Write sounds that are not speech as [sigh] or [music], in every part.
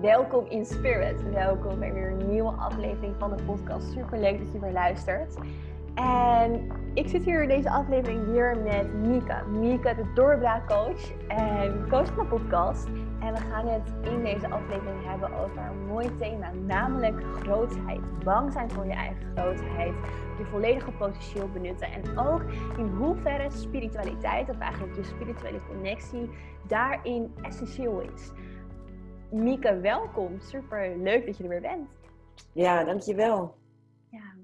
Welkom in Spirit. Welkom bij weer een nieuwe aflevering van de podcast. Super leuk dat je weer luistert. En ik zit hier in deze aflevering weer met Mika. Mika, de doorbraakcoach en coach van de podcast. En we gaan het in deze aflevering hebben over een mooi thema, namelijk grootheid. Bang zijn voor je eigen grootheid, je volledige potentieel benutten en ook in hoeverre spiritualiteit, of eigenlijk je spirituele connectie, daarin essentieel is. Mieke, welkom. Super leuk dat je er weer bent. Ja, dankjewel. Ja.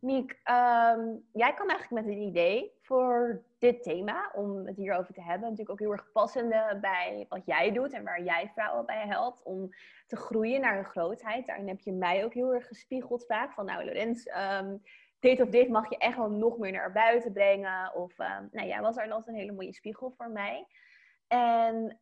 Miek, ehm, jij kwam eigenlijk met een idee voor dit thema, om het hierover te hebben. Natuurlijk ook heel erg passende bij wat jij doet en waar jij vrouwen bij helpt om te groeien naar een grootheid. Daarin heb je mij ook heel erg gespiegeld vaak van, nou Lorenz, ehm, dit of dit mag je echt wel nog meer naar buiten brengen. Of, um, nou jij was er altijd een hele mooie spiegel voor mij. En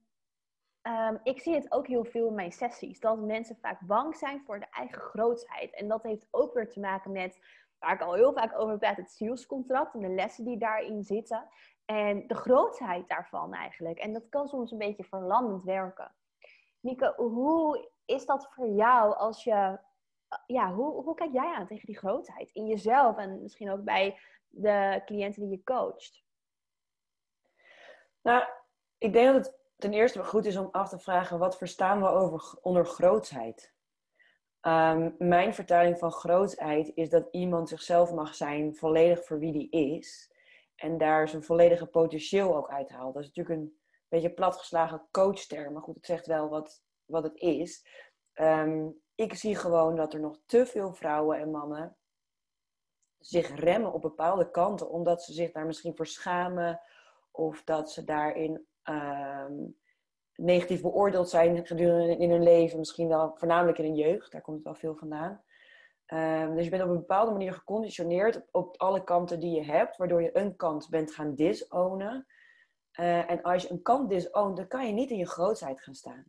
Ehm, ik zie het ook heel veel in mijn sessies. Dat mensen vaak bang zijn voor de eigen grootheid. En dat heeft ook weer te maken met, waar ik al heel vaak over praat, het zielscontract en de lessen die daarin zitten. En de grootheid daarvan eigenlijk. En dat kan soms een beetje verlammend werken. Mieke, hoe is dat voor jou als je. Ja, hoe, hoe kijk jij aan tegen die grootheid in jezelf en misschien ook bij de cliënten die je coacht? Nou, ik denk dat het ten eerste goed is om af te vragen wat verstaan we over, onder grootsheid. Um, mijn vertaling van grootsheid is dat iemand zichzelf mag zijn volledig voor wie die is. En daar zijn volledige potentieel ook uithaalt. Dat is natuurlijk een beetje platgeslagen coachterm. Maar goed, het zegt wel wat, wat het is. Um, ik zie gewoon dat er nog te veel vrouwen en mannen zich remmen op bepaalde kanten. Omdat ze zich daar misschien voor schamen. Of dat ze daarin um, negatief beoordeeld zijn gedurende in hun leven, misschien wel voornamelijk in hun jeugd, daar komt het wel veel vandaan. Um, dus je bent op een bepaalde manier geconditioneerd op, alle kanten die je hebt, waardoor je een kant bent gaan disownen. Uh, en als je een kant disownt, dan kan je niet in je grootheid gaan staan.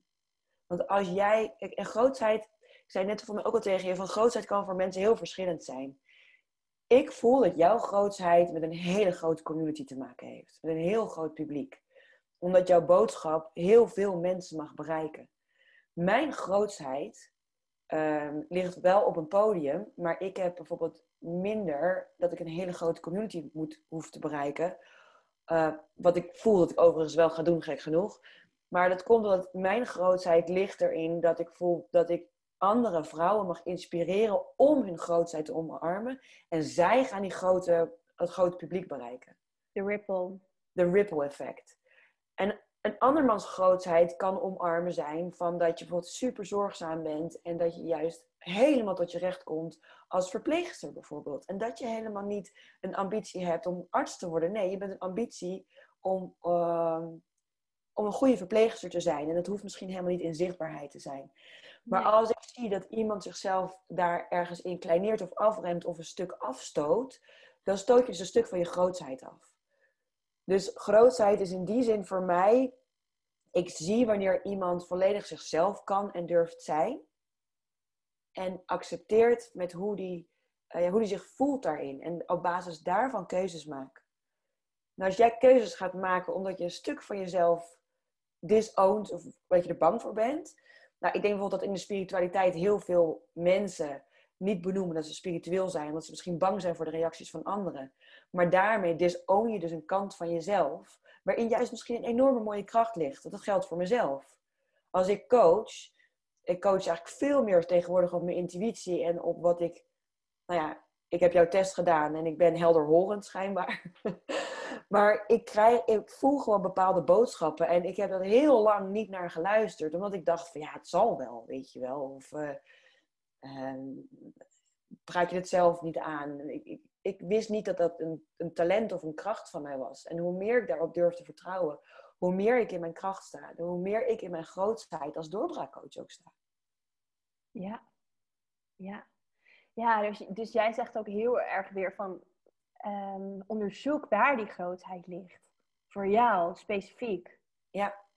Want als jij, en grootheid, ik zei net voor mij ook al tegen je, van grootheid kan voor mensen heel verschillend zijn. Ik voel dat jouw grootheid met een hele grote community te maken heeft, met een heel groot publiek omdat jouw boodschap heel veel mensen mag bereiken. Mijn grootsheid ehm, ligt wel op een podium, maar ik heb bijvoorbeeld minder dat ik een hele grote community moet, hoef te bereiken. Uh, wat ik voel dat ik overigens wel ga doen, gek genoeg. Maar dat komt omdat mijn grootheid ligt erin dat ik voel dat ik andere vrouwen mag inspireren om hun grootheid te omarmen. En zij gaan die grote, het grote publiek bereiken. De ripple. De ripple effect. En een andermans grootheid kan omarmen zijn van dat je bijvoorbeeld super zorgzaam bent en dat je juist helemaal tot je recht komt als verpleegster bijvoorbeeld. En dat je helemaal niet een ambitie hebt om arts te worden. Nee, je bent een ambitie om, uh, om een goede verpleegster te zijn. En dat hoeft misschien helemaal niet in zichtbaarheid te zijn. Maar als ik zie dat iemand zichzelf daar ergens in kleineert of afremt of een stuk afstoot, dan stoot je dus een stuk van je grootheid af. Dus grootheid is in die zin voor mij, ik zie wanneer iemand volledig zichzelf kan en durft zijn. En accepteert met hoe die, uh, hoe die zich voelt daarin. En op basis daarvan keuzes maakt. Nou, als jij keuzes gaat maken omdat je een stuk van jezelf disowned of dat je er bang voor bent. Nou, ik denk bijvoorbeeld dat in de spiritualiteit heel veel mensen niet benoemen dat ze spiritueel zijn, omdat ze misschien bang zijn voor de reacties van anderen. Maar daarmee disown je dus een kant van jezelf, waarin juist misschien een enorme mooie kracht ligt. Dat geldt voor mezelf. Als ik coach, ik coach eigenlijk veel meer tegenwoordig op mijn intuïtie en op wat ik, nou ja, ik heb jouw test gedaan en ik ben helderhorend schijnbaar. [laughs] maar ik, krijg, ik voel gewoon bepaalde boodschappen en ik heb er heel lang niet naar geluisterd, omdat ik dacht van ja, het zal wel, weet je wel. Of, uh, praat je het zelf niet aan. Ik, ik, ik, wist niet dat dat een, een talent of een kracht van mij was. En hoe meer ik daarop durf te vertrouwen, hoe meer ik in mijn kracht sta. hoe meer ik in mijn grootheid als doorbraakcoach ook sta. Ja, ja. Ja, dus, dus jij zegt ook heel erg weer van um, onderzoek waar die grootheid ligt. Voor jou specifiek. Ja.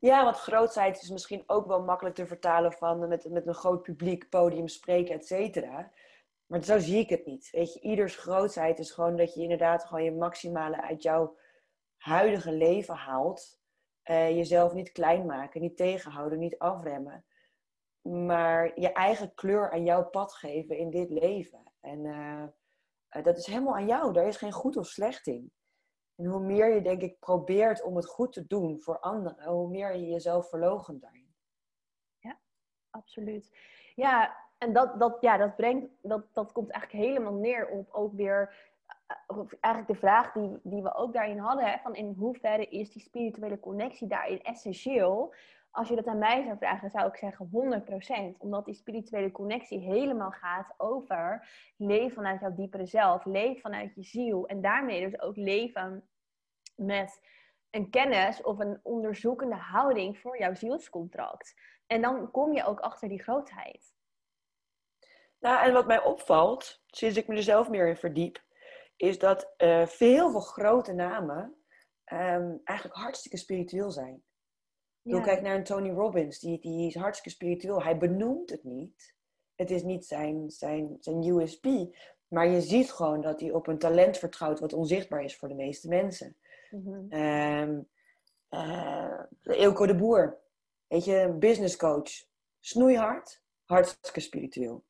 Ja, want grootheid is misschien ook wel makkelijk te vertalen van met, met een groot publiek, podium spreken, et cetera. Maar zo zie ik het niet. Weet je, ieders grootheid is gewoon dat je inderdaad gewoon je maximale uit jouw huidige leven haalt. Uh, jezelf niet klein maken, niet tegenhouden, niet afremmen. maar je eigen kleur aan jouw pad geven in dit leven. En uh, dat is helemaal aan jou. Daar is geen goed of slecht in. En hoe meer je, denk ik, probeert om het goed te doen voor anderen, hoe meer je jezelf verloochent daarin. Ja, absoluut. Ja, en dat, dat, ja, dat, brengt, dat, dat komt eigenlijk helemaal neer op ook weer eh, eigenlijk de vraag die, die we ook daarin hadden, hè, van in hoeverre is die spirituele connectie daarin essentieel? Als je dat aan mij zou vragen, zou ik zeggen 100%. Omdat die spirituele connectie helemaal gaat over leven vanuit jouw diepere zelf, leven vanuit je ziel. En daarmee dus ook leven met een kennis of een onderzoekende houding voor jouw zielscontract. En dan kom je ook achter die grootheid. Nou, en wat mij opvalt, sinds ik me er zelf meer in verdiep, is dat uh, veel veel grote namen um, eigenlijk hartstikke spiritueel zijn. Ja. Kijk naar een Tony Robbins, die, die is hartstikke spiritueel. Hij benoemt het niet. Het is niet zijn, zijn, zijn USP. Maar je ziet gewoon dat hij op een talent vertrouwt wat onzichtbaar is voor de meeste mensen. Mm -hmm. de Boer, weet je, business coach. Snoeihard, hartstikke spiritueel.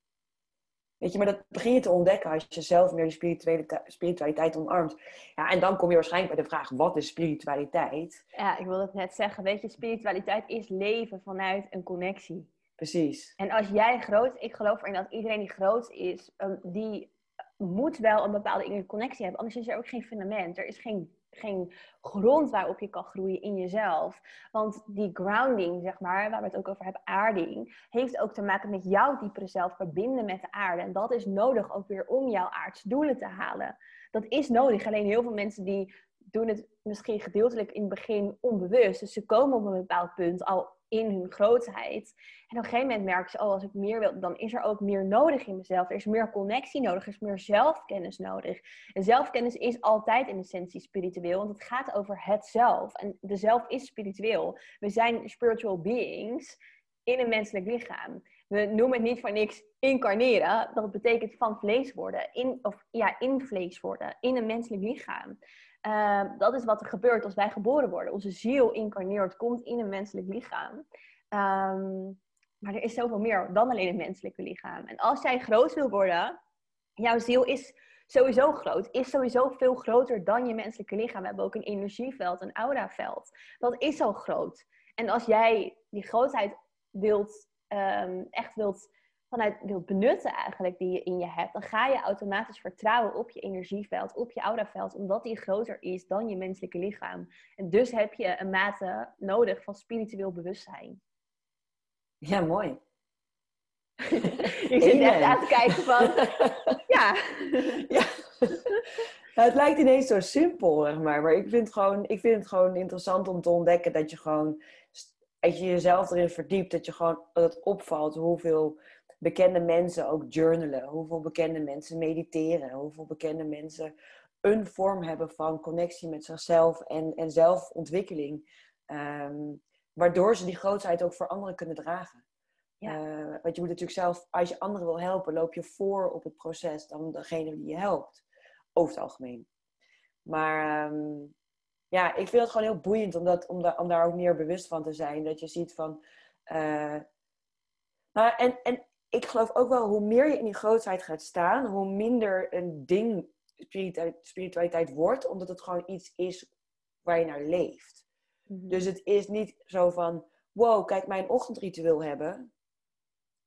Weet je, maar dat begin je te ontdekken als je zelf meer die spiritualiteit omarmt. Ja, en dan kom je waarschijnlijk bij de vraag, wat is spiritualiteit? Ja, ik wilde het net zeggen. Weet je, spiritualiteit is leven vanuit een connectie. Precies. En als jij groot, ik geloof erin dat iedereen die groot is, um, die moet wel een bepaalde connectie hebben. Anders is er ook geen fundament. Er is geen geen grond waarop je kan groeien in jezelf. Want die grounding, zeg maar, waar we het ook over hebben, aarding, heeft ook te maken met jouw diepere zelf verbinden met de aarde. En dat is nodig ook weer om jouw aardsdoelen te halen. Dat is nodig. Alleen heel veel mensen die doen het misschien gedeeltelijk in het begin onbewust. Dus ze komen op een bepaald punt al in hun grootheid. En op een gegeven moment merken ze, oh, als ik meer wil, dan is er ook meer nodig in mezelf. Er is meer connectie nodig, er is meer zelfkennis nodig. En zelfkennis is altijd in essentie spiritueel, want het gaat over het zelf. En de zelf is spiritueel. We zijn spiritual beings in een menselijk lichaam. We noemen het niet voor niks incarneren. Dat betekent van vlees worden. In, of ja, in vlees worden. In een menselijk lichaam. Ehm, dat is wat er gebeurt als wij geboren worden. Onze ziel incarneert, komt in een menselijk lichaam. Ehm, maar er is zoveel meer dan alleen een menselijke lichaam. En als jij groot wil worden, jouw ziel is sowieso groot. Is sowieso veel groter dan je menselijke lichaam. We hebben ook een energieveld, een auraveld. Dat is al groot. En als jij die grootheid wilt, um, echt wilt vanuit wilt benutten eigenlijk die je in je hebt, dan ga je automatisch vertrouwen op je energieveld, op je auraveld, omdat die groter is dan je menselijke lichaam. En dus heb je een mate nodig van spiritueel bewustzijn. Ja, mooi. [laughs] je zit echt aan te kijken van, [laughs] ja. ja. Nou, het lijkt ineens zo simpel, zeg maar. Maar ik vind, gewoon, ik vind het gewoon interessant om te ontdekken dat je gewoon, als je jezelf erin verdiept, dat je gewoon, dat het opvalt hoeveel bekende mensen ook journalen, hoeveel bekende mensen mediteren, hoeveel bekende mensen een vorm hebben van connectie met zichzelf en, en zelfontwikkeling. Ehm, waardoor ze die grootheid ook voor anderen kunnen dragen. Ja. Uh, want je moet natuurlijk zelf, als je anderen wil helpen, loop je voor op het proces dan degene die je helpt. Over het algemeen. Maar ehm, ja, ik vind het gewoon heel boeiend om, dat, om, da om daar ook meer bewust van te zijn. Dat je ziet van. Uh, nou, en, en ik geloof ook wel, hoe meer je in die grootheid gaat staan, hoe minder een ding spiritualiteit wordt, omdat het gewoon iets is waar je naar leeft. Mhm. Dus het is niet zo van, wow, kijk mijn ochtendritueel hebben.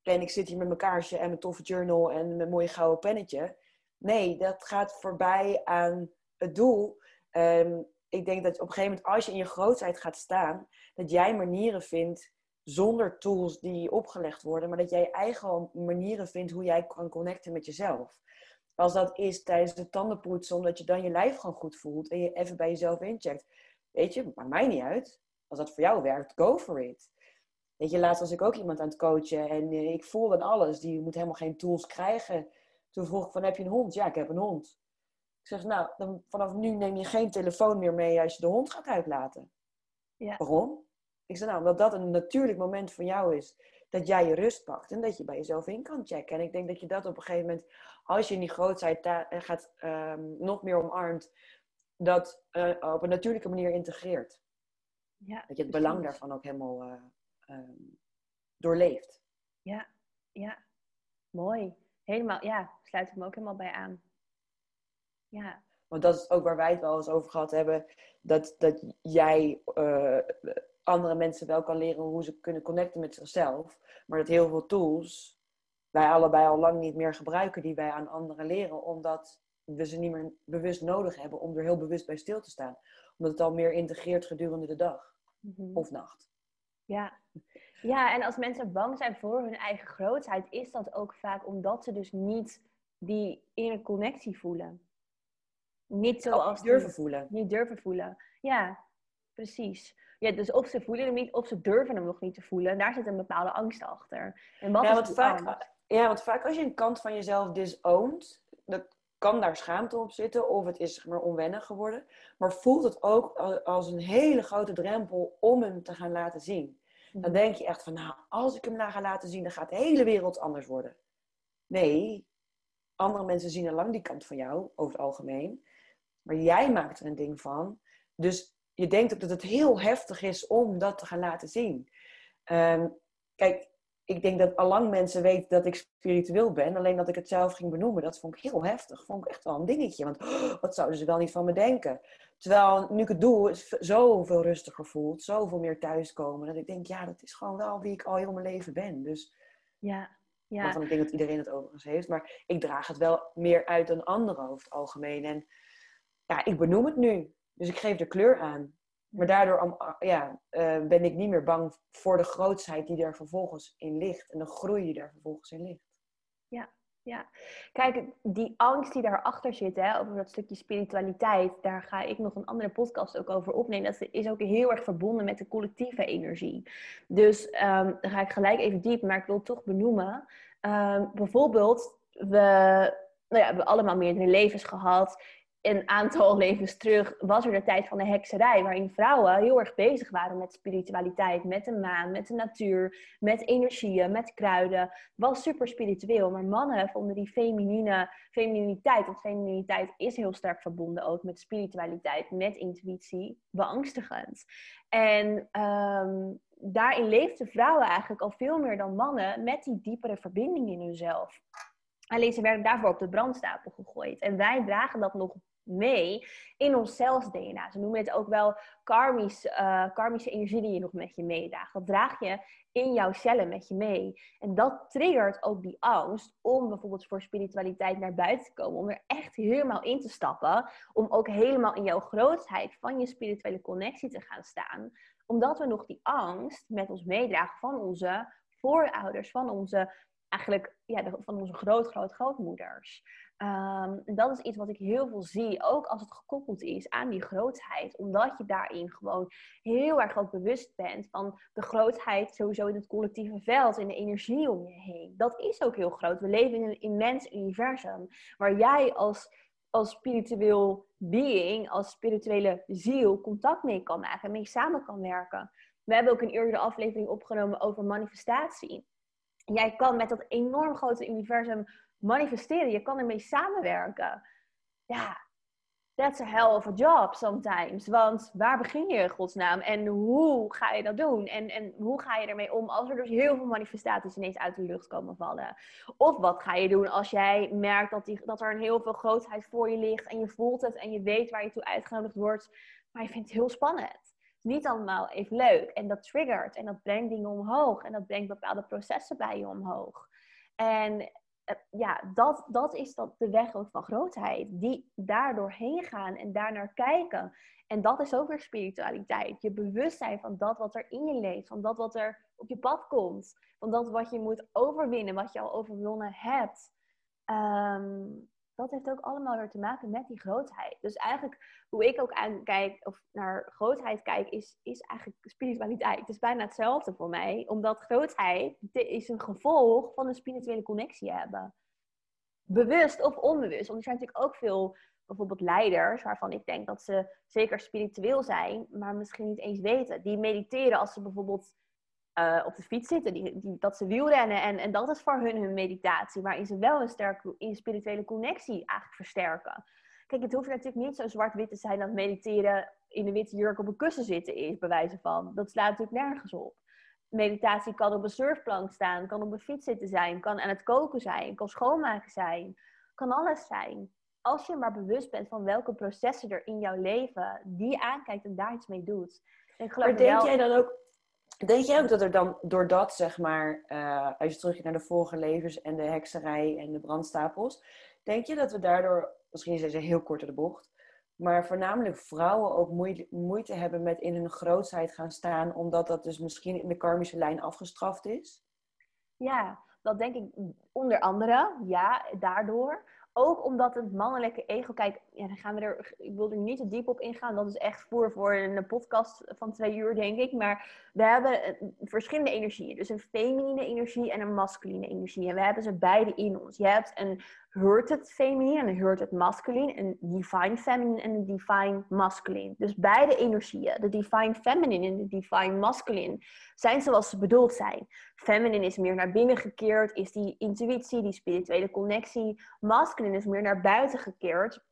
En ik zit hier met mijn kaarsje en mijn toffe journal en mijn mooie gouden pennetje. Nee, dat gaat voorbij aan het doel. Um, ik denk dat op een gegeven moment, als je in je grootheid gaat staan, dat jij manieren vindt zonder tools die opgelegd worden, maar dat jij eigen manieren vindt hoe jij kan connecten met jezelf. Als dat is tijdens de tandenpoetsen, omdat je dan je lijf gewoon goed voelt en je even bij jezelf incheckt. Weet je, maakt mij niet uit. Als dat voor jou werkt, go for it. Weet je, laatst was ik ook iemand aan het coachen en eh, ik voel dan alles. Die moet helemaal geen tools krijgen. Toen vroeg ik van, heb je een hond? Ja, ik heb een hond. Ik zeg, nou, dan vanaf nu neem je geen telefoon meer mee als je de hond gaat uitlaten. Ja. Waarom? Ik zei nou, omdat dat een natuurlijk moment van jou is. Dat jij je rust pakt en dat je bij jezelf in kan checken. En ik denk dat je dat op een gegeven moment, als je in die grootheid eh, gaat um, nog meer omarmt, dat uh, op een natuurlijke manier integreert. Ja, dat je het belang daarvan ook helemaal uh, um, doorleeft. Ja, ja. Mooi. Helemaal, ja, sluit ik me ook helemaal bij aan. Ja. Want dat is ook waar wij het wel eens over gehad hebben. Dat, dat jij uh, andere mensen wel kan leren hoe ze kunnen connecten met zichzelf. Maar dat heel veel tools wij allebei al lang niet meer gebruiken die wij aan anderen leren. Omdat we ze niet meer bewust nodig hebben om er heel bewust bij stil te staan. Omdat het al meer integreert gedurende de dag mhm. of nacht. Ja. ja, en als mensen bang zijn voor hun eigen grootheid, is dat ook vaak omdat ze dus niet die inner connectie voelen. Niet zoals. Niet durven voelen. Niet durven voelen. Ja, precies. Ja, dus of ze voelen hem niet, of ze durven hem nog niet te voelen. En daar zit een bepaalde angst achter. En wat ja, want vaak, ja, want vaak als je een kant van jezelf disoont, dat kan daar schaamte op zitten of het is maar onwennig geworden. Maar voelt het ook als een hele grote drempel om hem te gaan laten zien. Dan mhm. denk je echt van, nou, als ik hem nou ga laten zien, dan gaat de hele wereld anders worden. Nee, andere mensen zien al lang die kant van jou, over het algemeen. Maar jij maakt er een ding van. Dus je denkt ook dat het heel heftig is om dat te gaan laten zien. Um, kijk, ik denk dat allang mensen weten dat ik spiritueel ben. Alleen dat ik het zelf ging benoemen, dat vond ik heel heftig. Vond ik echt wel een dingetje. Want oh, wat zouden ze wel niet van me denken? Terwijl nu ik het doe, het zoveel rustiger voelt. Zoveel meer thuiskomen. Dat ik denk, ja, dat is gewoon wel wie ik al heel mijn leven ben. Dus ja, ja. Waarvan ik denk dat iedereen het overigens heeft. Maar ik draag het wel meer uit dan anderen over het algemeen. En ja, ik benoem het nu. Dus ik geef de kleur aan. Maar daardoor ja, uh, ben ik niet meer bang voor de grootsheid die er vervolgens in ligt. En de groei die er vervolgens in ligt. Ja, ja. Kijk, die angst die daarachter zit, hè, over dat stukje spiritualiteit, daar ga ik nog een andere podcast ook over opnemen. Dat is ook heel erg verbonden met de collectieve energie. Dus um, dan ga ik gelijk even diep, maar ik wil toch benoemen. Um, bijvoorbeeld, we, nou ja, we hebben allemaal meerdere levens gehad een aantal [laughs] levens terug was er de tijd van de hekserij, waarin vrouwen heel erg bezig waren met spiritualiteit, met de maan, met de natuur, met energieën, met kruiden. Was super spiritueel, maar mannen vonden die feminine, femininiteit, want femininiteit is heel sterk verbonden ook met spiritualiteit, met intuïtie, beangstigend. En ehm, daarin leefden vrouwen eigenlijk al veel meer dan mannen met die diepere verbinding in hunzelf. Alleen ze werden daarvoor op de brandstapel gegooid. En wij dragen dat nog mee in ons cels-DNA. Ze noemen het ook wel uh, karmische energie die je nog met je meedraagt. Dat draag je in jouw cellen met je mee. En dat triggert ook die angst om bijvoorbeeld voor spiritualiteit naar buiten te komen. Om er echt helemaal in te stappen. Om ook helemaal in jouw grootheid van je spirituele connectie te gaan staan. Omdat we nog die angst met ons meedragen van onze voorouders, van onze eigenlijk ja, van onze groot, groot, grootmoeders. Um, dat is iets wat ik heel veel zie, ook als het gekoppeld is aan die grootheid. Omdat je daarin gewoon heel erg ook bewust bent van de grootheid sowieso in het collectieve veld, in de energie om je heen. Dat is ook heel groot. We leven in een immens universum waar jij als, als spiritueel being, als spirituele ziel contact mee kan maken, mee samen kan werken. We hebben ook een eerdere aflevering opgenomen over manifestatie jij kan met dat enorm grote universum manifesteren. Je kan ermee samenwerken. Ja, that's a hell of a job sometimes. Want waar begin je in godsnaam? En hoe ga je dat doen? En, en hoe ga je ermee om als er dus heel veel manifestaties ineens uit de lucht komen vallen? Of wat ga je doen als jij merkt dat, die, dat er een heel veel grootheid voor je ligt en je voelt het en je weet waar je toe uitgenodigd wordt, maar je vindt het heel spannend niet allemaal even leuk. En dat triggert en dat brengt dingen omhoog. En dat brengt bepaalde processen bij je omhoog. En ja, dat, dat is dat de weg ook van grootheid. Die daar doorheen gaan en daarnaar kijken. En dat is ook weer spiritualiteit. Je bewustzijn van dat wat er in je leeft. Van dat wat er op je pad komt. Van dat wat je moet overwinnen. Wat je al overwonnen hebt. Um, dat heeft ook allemaal weer te maken met die grootheid. Dus eigenlijk hoe ik ook aankijk of naar grootheid kijk, is, is eigenlijk spiritualiteit. Het is bijna hetzelfde voor mij, omdat grootheid is een gevolg van een spirituele connectie hebben. Bewust of onbewust. Want er zijn natuurlijk ook veel bijvoorbeeld leiders waarvan ik denk dat ze zeker spiritueel zijn, maar misschien niet eens weten. Die mediteren als ze bijvoorbeeld uh, op de fiets zitten, die, die, dat ze wielrennen. En, en dat is voor hun hun meditatie, waarin ze wel een sterke spirituele connectie eigenlijk versterken. Kijk, het hoeft natuurlijk niet zo zwart-wit te zijn dat mediteren in een witte jurk op een kussen zitten is, bij wijze van. Dat slaat natuurlijk nergens op. meditatie kan op een surfplank staan, kan op een fiets zitten zijn, kan aan het koken zijn, kan schoonmaken zijn, kan alles zijn. Als je maar bewust bent van welke processen er in jouw leven die aankijkt en daar iets mee doet. En maar denk jij dan ook, denk jij ook dat er dan doordat, zeg maar, uh, als je teruggaat naar de vorige levens en de hekserij en de brandstapels, denk je dat we daardoor, misschien is deze heel kort de bocht, maar voornamelijk vrouwen ook moeite hebben met in hun grootheid gaan staan, omdat dat dus misschien in de karmische lijn afgestraft is? Ja, dat denk ik onder andere, ja, daardoor. Ook omdat het mannelijke ego, kijk, ja, dan gaan we er, ik wil er niet te diep op ingaan, dat is echt voor, voor een podcast van twee uur, denk ik. Maar we hebben verschillende energieën. Dus een feminine energie en een masculine energie. En we hebben ze beide in ons. Je hebt een hurted feminine en een hurted masculine, een divine feminine en een divine masculine. Dus beide energieën, de divine feminine en de divine masculine, zijn zoals ze bedoeld zijn. Feminine is meer naar binnen gekeerd, is die intuïtie, die spirituele connectie. Masculine is meer naar buiten gekeerd,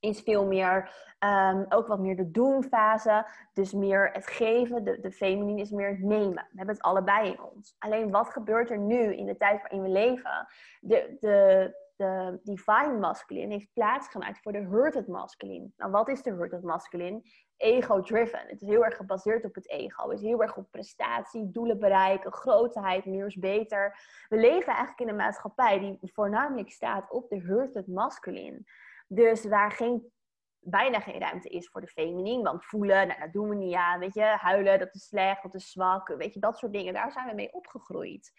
is veel meer, um, ook wat meer de doen-fase. Dus meer het geven. De, de feminine is meer het nemen. We hebben het allebei in ons. Alleen wat gebeurt er nu in de tijd waarin we leven? De, de, de divine masculine heeft plaatsgemaakt voor de hurted masculine. Nou, wat is de hurted masculine? Ego-driven. Het is heel erg gebaseerd op het ego. Het is heel erg op prestatie, doelen bereiken, grootheid, meer is beter. We leven eigenlijk in een maatschappij die voornamelijk staat op de hurted masculine. Dus waar geen, bijna geen ruimte is voor de feminine. Want voelen, nou, dat doen we niet aan. Weet je, huilen, dat is slecht, dat is zwak. Weet je, dat soort dingen. Daar zijn we mee opgegroeid.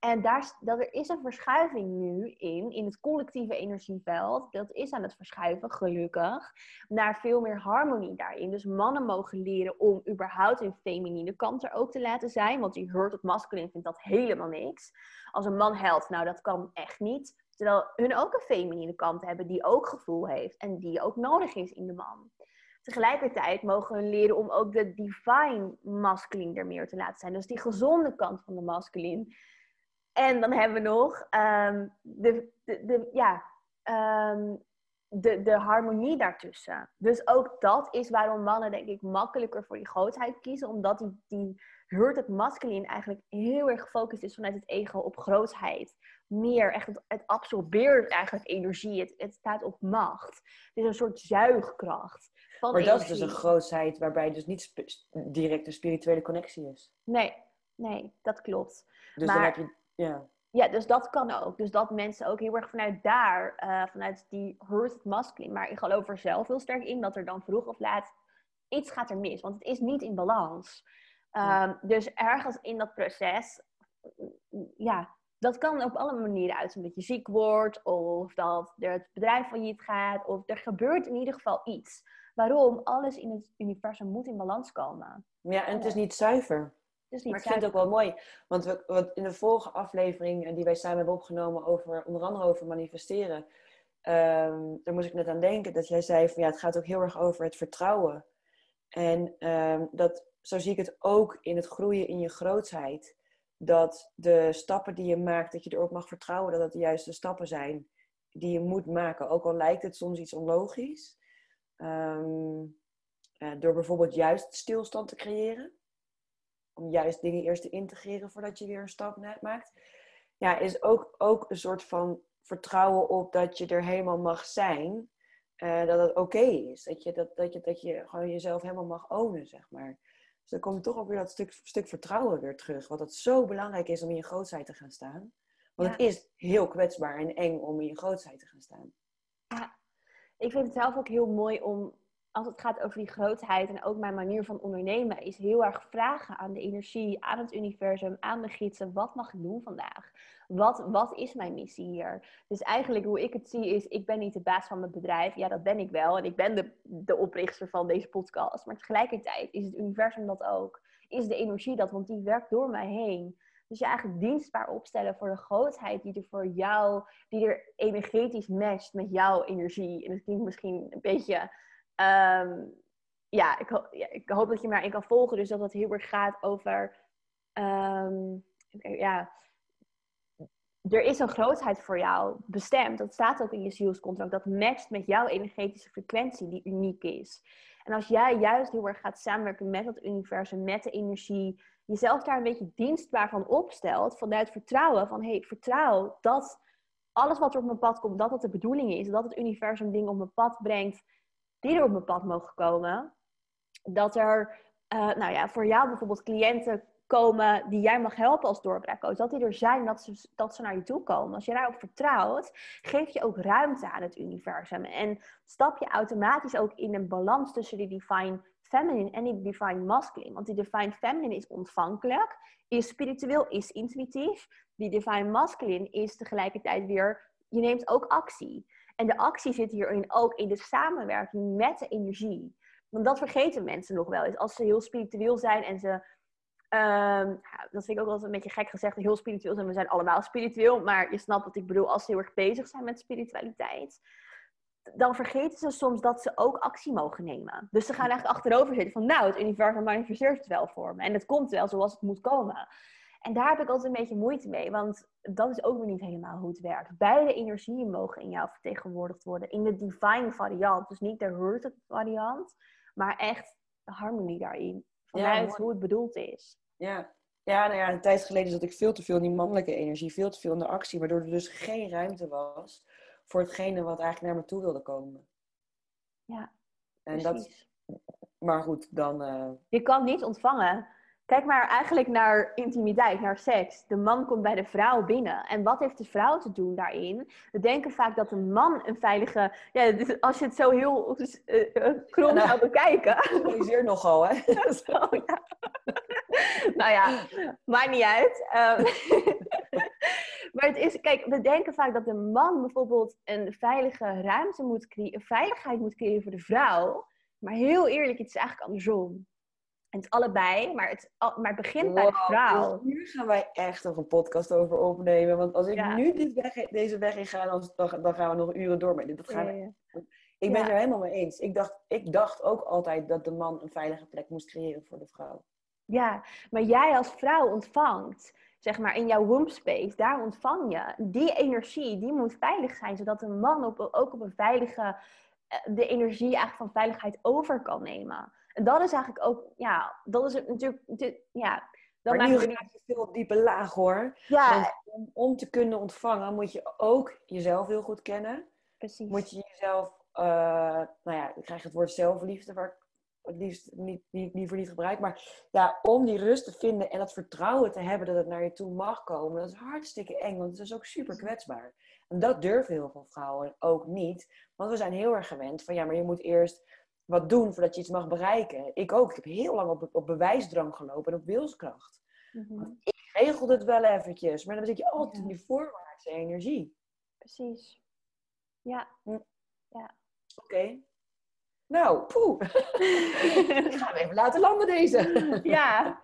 En daar, dat er is een verschuiving nu in, in het collectieve energieveld. Dat is aan het verschuiven, gelukkig, naar veel meer harmonie daarin. Dus mannen mogen leren om überhaupt hun feminine kant er ook te laten zijn. Want die hurt op masculin vindt dat helemaal niks. Als een man helpt, nou dat kan echt niet. Terwijl hun ook een feminine kant hebben die ook gevoel heeft en die ook nodig is in de man. Tegelijkertijd mogen we leren om ook de divine masculine er meer te laten zijn. Dus die gezonde kant van de masculine. En dan hebben we nog ehm, de, de, de, ja, ehm, de, de harmonie daartussen. Dus ook dat is waarom mannen, denk ik, makkelijker voor die grootheid kiezen. Omdat die, die hurt het masculine eigenlijk heel erg gefocust is vanuit het ego op grootheid. Meer echt, het, het absorbeert eigenlijk energie. Het, het staat op macht. Het is een soort zuigkracht. Van maar dat is dus een grootheid waarbij dus niet direct een spirituele connectie is. Nee, nee, dat klopt. Dus dan heb je, ja. Ja, dus dat kan ook. Dus dat mensen ook heel erg vanuit daar, uh, vanuit die hurt masculine. Maar ik geloof er zelf heel sterk in dat er dan vroeg of laat iets gaat er mis. Want het is niet in balans. Um, Dus ergens in dat proces, ja, dat kan op alle manieren uitzien. Dat je ziek wordt, of dat er het bedrijf van je gaat, of er gebeurt in ieder geval iets. Waarom? Alles in het universum moet in balans komen. Ja, en het is niet zuiver. Dus niet maar ik vind het ook wel mooi, want we, wat in de vorige aflevering eh, die wij samen hebben opgenomen over onder andere over manifesteren, um, daar moest ik net aan denken dat jij zei van ja, het gaat ook heel erg over het vertrouwen. En um, dat, zo zie ik het ook in het groeien in je grootheid. Dat de stappen die je maakt, dat je erop mag vertrouwen dat het de juiste stappen zijn die je moet maken. Ook al lijkt het soms iets onlogisch. Um, uh, door bijvoorbeeld juist stilstand te creëren om juist dingen eerst te integreren voordat je weer een stap maakt. Ja, is ook, ook een soort van vertrouwen op dat je er helemaal mag zijn. Uh, dat het oké is. Dat je, dat, dat, je, dat je gewoon jezelf helemaal mag ownen, zeg maar. Dus dan komt toch ook weer dat stuk, stuk vertrouwen weer terug. Wat het zo belangrijk is om in je grootheid te gaan staan. Want het is heel kwetsbaar en eng om in je grootheid te gaan staan. Ja, ik vind het zelf ook heel mooi om als het gaat over die grootheid en ook mijn manier van ondernemen, is heel erg vragen aan de energie, aan het universum, aan de gidsen. Wat mag ik doen vandaag? Wat, wat is mijn missie hier? Dus eigenlijk hoe ik het zie is, ik ben niet de baas van mijn bedrijf. Ja, dat ben ik wel. En ik ben de, de oprichter van deze podcast. Maar tegelijkertijd is het universum dat ook. Is de energie dat, want die werkt door mij heen. Dus je eigenlijk dienstbaar opstellen voor de grootheid die er voor jou, die er energetisch matcht met jouw energie. En het klinkt misschien een beetje Um, ja, ik, ik, hoop dat je me daarin kan volgen. Dus dat het heel erg gaat over. Um, ja, er is een grootheid voor jou bestemd. Dat staat ook in je zielscontract. Dat matcht met jouw energetische frequentie, die uniek is. En als jij juist heel erg gaat samenwerken met het universum, met de energie jezelf daar een beetje dienstbaar van opstelt, vanuit vertrouwen, van hey, vertrouw dat alles wat er op mijn pad komt, dat dat de bedoeling is, dat het universum dingen op mijn pad brengt die er op mijn pad mogen komen, dat er, uh, nou ja, voor jou bijvoorbeeld cliënten komen die jij mag helpen als doorbraakcoach. Dat die er zijn, dat ze, dat ze naar je toe komen. Als je daarop vertrouwt, geef je ook ruimte aan het universum. En stap je automatisch ook in een balans tussen die divine feminine en die divine masculine. Want die divine feminine is ontvankelijk, is spiritueel, is intuïtief. Die divine masculine is tegelijkertijd weer, je neemt ook actie. En de actie zit hierin ook in de samenwerking met de energie. Want dat vergeten mensen nog wel eens. Als ze heel spiritueel zijn en ze Um, dat vind ik ook wel een beetje gek gezegd, heel spiritueel zijn. We zijn allemaal spiritueel, maar je snapt wat ik bedoel. Als ze heel erg bezig zijn met spiritualiteit, dan vergeten ze soms dat ze ook actie mogen nemen. Dus ze gaan eigenlijk achterover zitten van, nou, het universum manifesteert het wel voor me. En het komt wel zoals het moet komen. En daar heb ik altijd een beetje moeite mee, want dat is ook weer niet helemaal hoe het werkt. Beide energieën mogen in jou vertegenwoordigd worden, in de divine variant. Dus niet de hurted variant, maar echt de harmonie daarin. Vanuit hoe het bedoeld is. Ja. Ja, nou ja, een tijd geleden zat ik veel te veel in die mannelijke energie, veel te veel in de actie, waardoor er dus geen ruimte was voor hetgene wat eigenlijk naar me toe wilde komen. Ja. En dat, maar goed, dan. Uh... Je kan niet ontvangen. Kijk maar eigenlijk naar intimiteit, naar seks. De man komt bij de vrouw binnen. En wat heeft de vrouw te doen daarin? We denken vaak dat de man een veilige. Ja, dus als je het zo heel uh, krom nou, zou bekijken. [laughs] Realiseer nogal, hè? [laughs] zo, ja. nou ja, maakt niet uit. Um, [laughs] maar het is, kijk, we denken vaak dat de man bijvoorbeeld een veilige ruimte moet creëren, veiligheid moet creëren voor de vrouw. Maar heel eerlijk, het is eigenlijk andersom. En het allebei, maar het, maar het begint bij de vrouw. Dus hier gaan wij echt nog een podcast over opnemen. Want als ik nu dit weg, deze weg in ga, dan, dan, gaan we nog uren door met dit. Dat gaan we, ik ben het er helemaal mee eens. Ik dacht, ik dacht ook altijd dat de man een veilige plek moest creëren voor de vrouw. Ja, maar jij als vrouw ontvangt, zeg maar in jouw womb space, daar ontvang je. Die energie, die moet veilig zijn, zodat een man op, ook op een veilige, eh, de energie eigenlijk van veiligheid over kan nemen. En dat is eigenlijk ook, ja, dat is het natuurlijk, dit, ja. Dat maar nu je veel diepe laag hoor. Ja. om, om, te kunnen ontvangen moet je ook jezelf heel goed kennen. Precies. Moet je jezelf, uh, nou ja, ik krijg het woord zelfliefde waar ik het liefst niet, niet, liever niet gebruik. Maar ja, om die rust te vinden en dat vertrouwen te hebben dat het naar je toe mag komen, dat is hartstikke eng, want het is ook super kwetsbaar. En dat durven heel veel vrouwen ook niet, want we zijn heel erg gewend van ja, maar je moet eerst wat doen voordat je iets mag bereiken. Ik ook. Ik heb heel lang op, op bewijsdrang gelopen en op wilskracht. Mm Ik regel het wel eventjes, maar dan zit je altijd in die voorwaartse energie. Precies. Ja. Hm. ja. Oké. Nou, poeh. [laughs] ik ga hem even laten landen deze. [laughs] ja.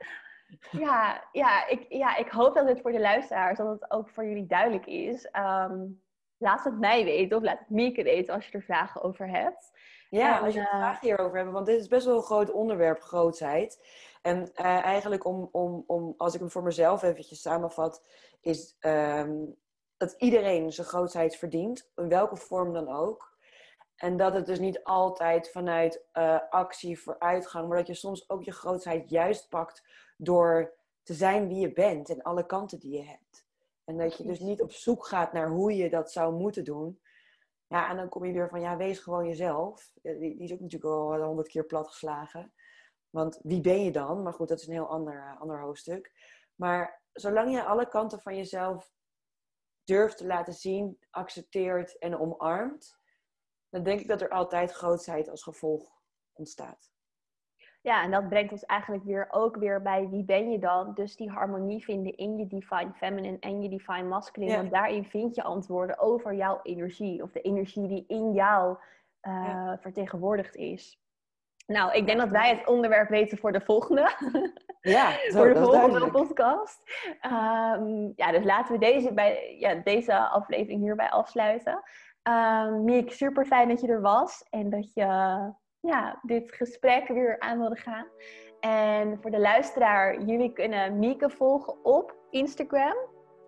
Ja, ja, ik, ja, ik hoop dat het voor de luisteraars, dat het ook voor jullie duidelijk is. Um, laat het mij weten of laat het Mieke weten als je er vragen over hebt. Ja, als je er vragen hierover hebt, want dit is best wel een groot onderwerp, grootheid. En uh, eigenlijk om, om, om, als ik hem voor mezelf eventjes samenvat, is um, dat iedereen zijn grootheid verdient, in welke vorm dan ook. En dat het dus niet altijd vanuit uh, actie vooruitgang, maar dat je soms ook je grootheid juist pakt door te zijn wie je bent en alle kanten die je hebt. En dat je dus niet op zoek gaat naar hoe je dat zou moeten doen. Ja, en dan kom je weer van, ja, wees gewoon jezelf. Die, die is ook natuurlijk al honderd keer platgeslagen. Want wie ben je dan? Maar goed, dat is een heel ander, uh, ander hoofdstuk. Maar zolang je alle kanten van jezelf durft te laten zien, accepteert en omarmt, dan denk ik dat er altijd grootheid als gevolg ontstaat. Ja, en dat brengt ons eigenlijk weer ook weer bij wie ben je dan? Dus die harmonie vinden in je divine feminine en je divine masculine. Want daarin vind je antwoorden over jouw energie. Of de energie die in jou uh, vertegenwoordigd is. Nou, ik denk dat wij het onderwerp weten voor de volgende. [laughs] Ja, voor de volgende podcast. Um, ja, dus laten we deze, bij, ja, deze aflevering hierbij afsluiten. Um, Miek, super fijn dat je er was en dat je ja, dit gesprek weer aan wilde gaan. En voor de luisteraar, jullie kunnen Mieke volgen op Instagram.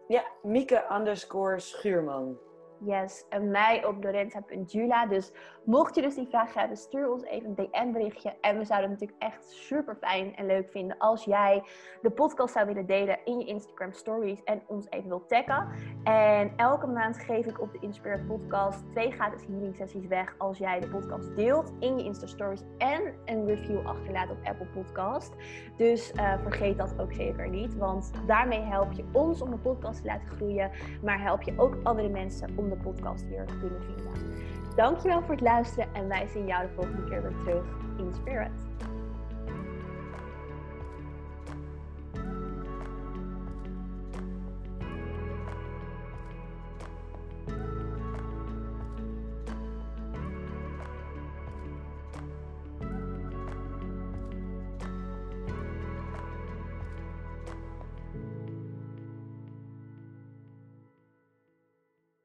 Ja, Mieke underscore Schuurman. Yes, en mij op lorenza.jula. Dus mocht je dus die vraag hebben, stuur ons even een DM-berichtje. En we zouden het natuurlijk echt super fijn en leuk vinden als jij de podcast zou willen delen in je Instagram stories en ons even wilt taggen. En elke maand geef ik op de Inspired Podcast twee gratis healing sessies weg als jij de podcast deelt in je Insta stories en een review achterlaat op Apple Podcast. Dus uh, vergeet dat ook zeker niet, want daarmee help je ons om de podcast te laten groeien, maar help je ook andere mensen om de podcast weer kunnen vinden. Dankjewel voor het luisteren en wij zien jou de volgende keer weer terug in Spirit.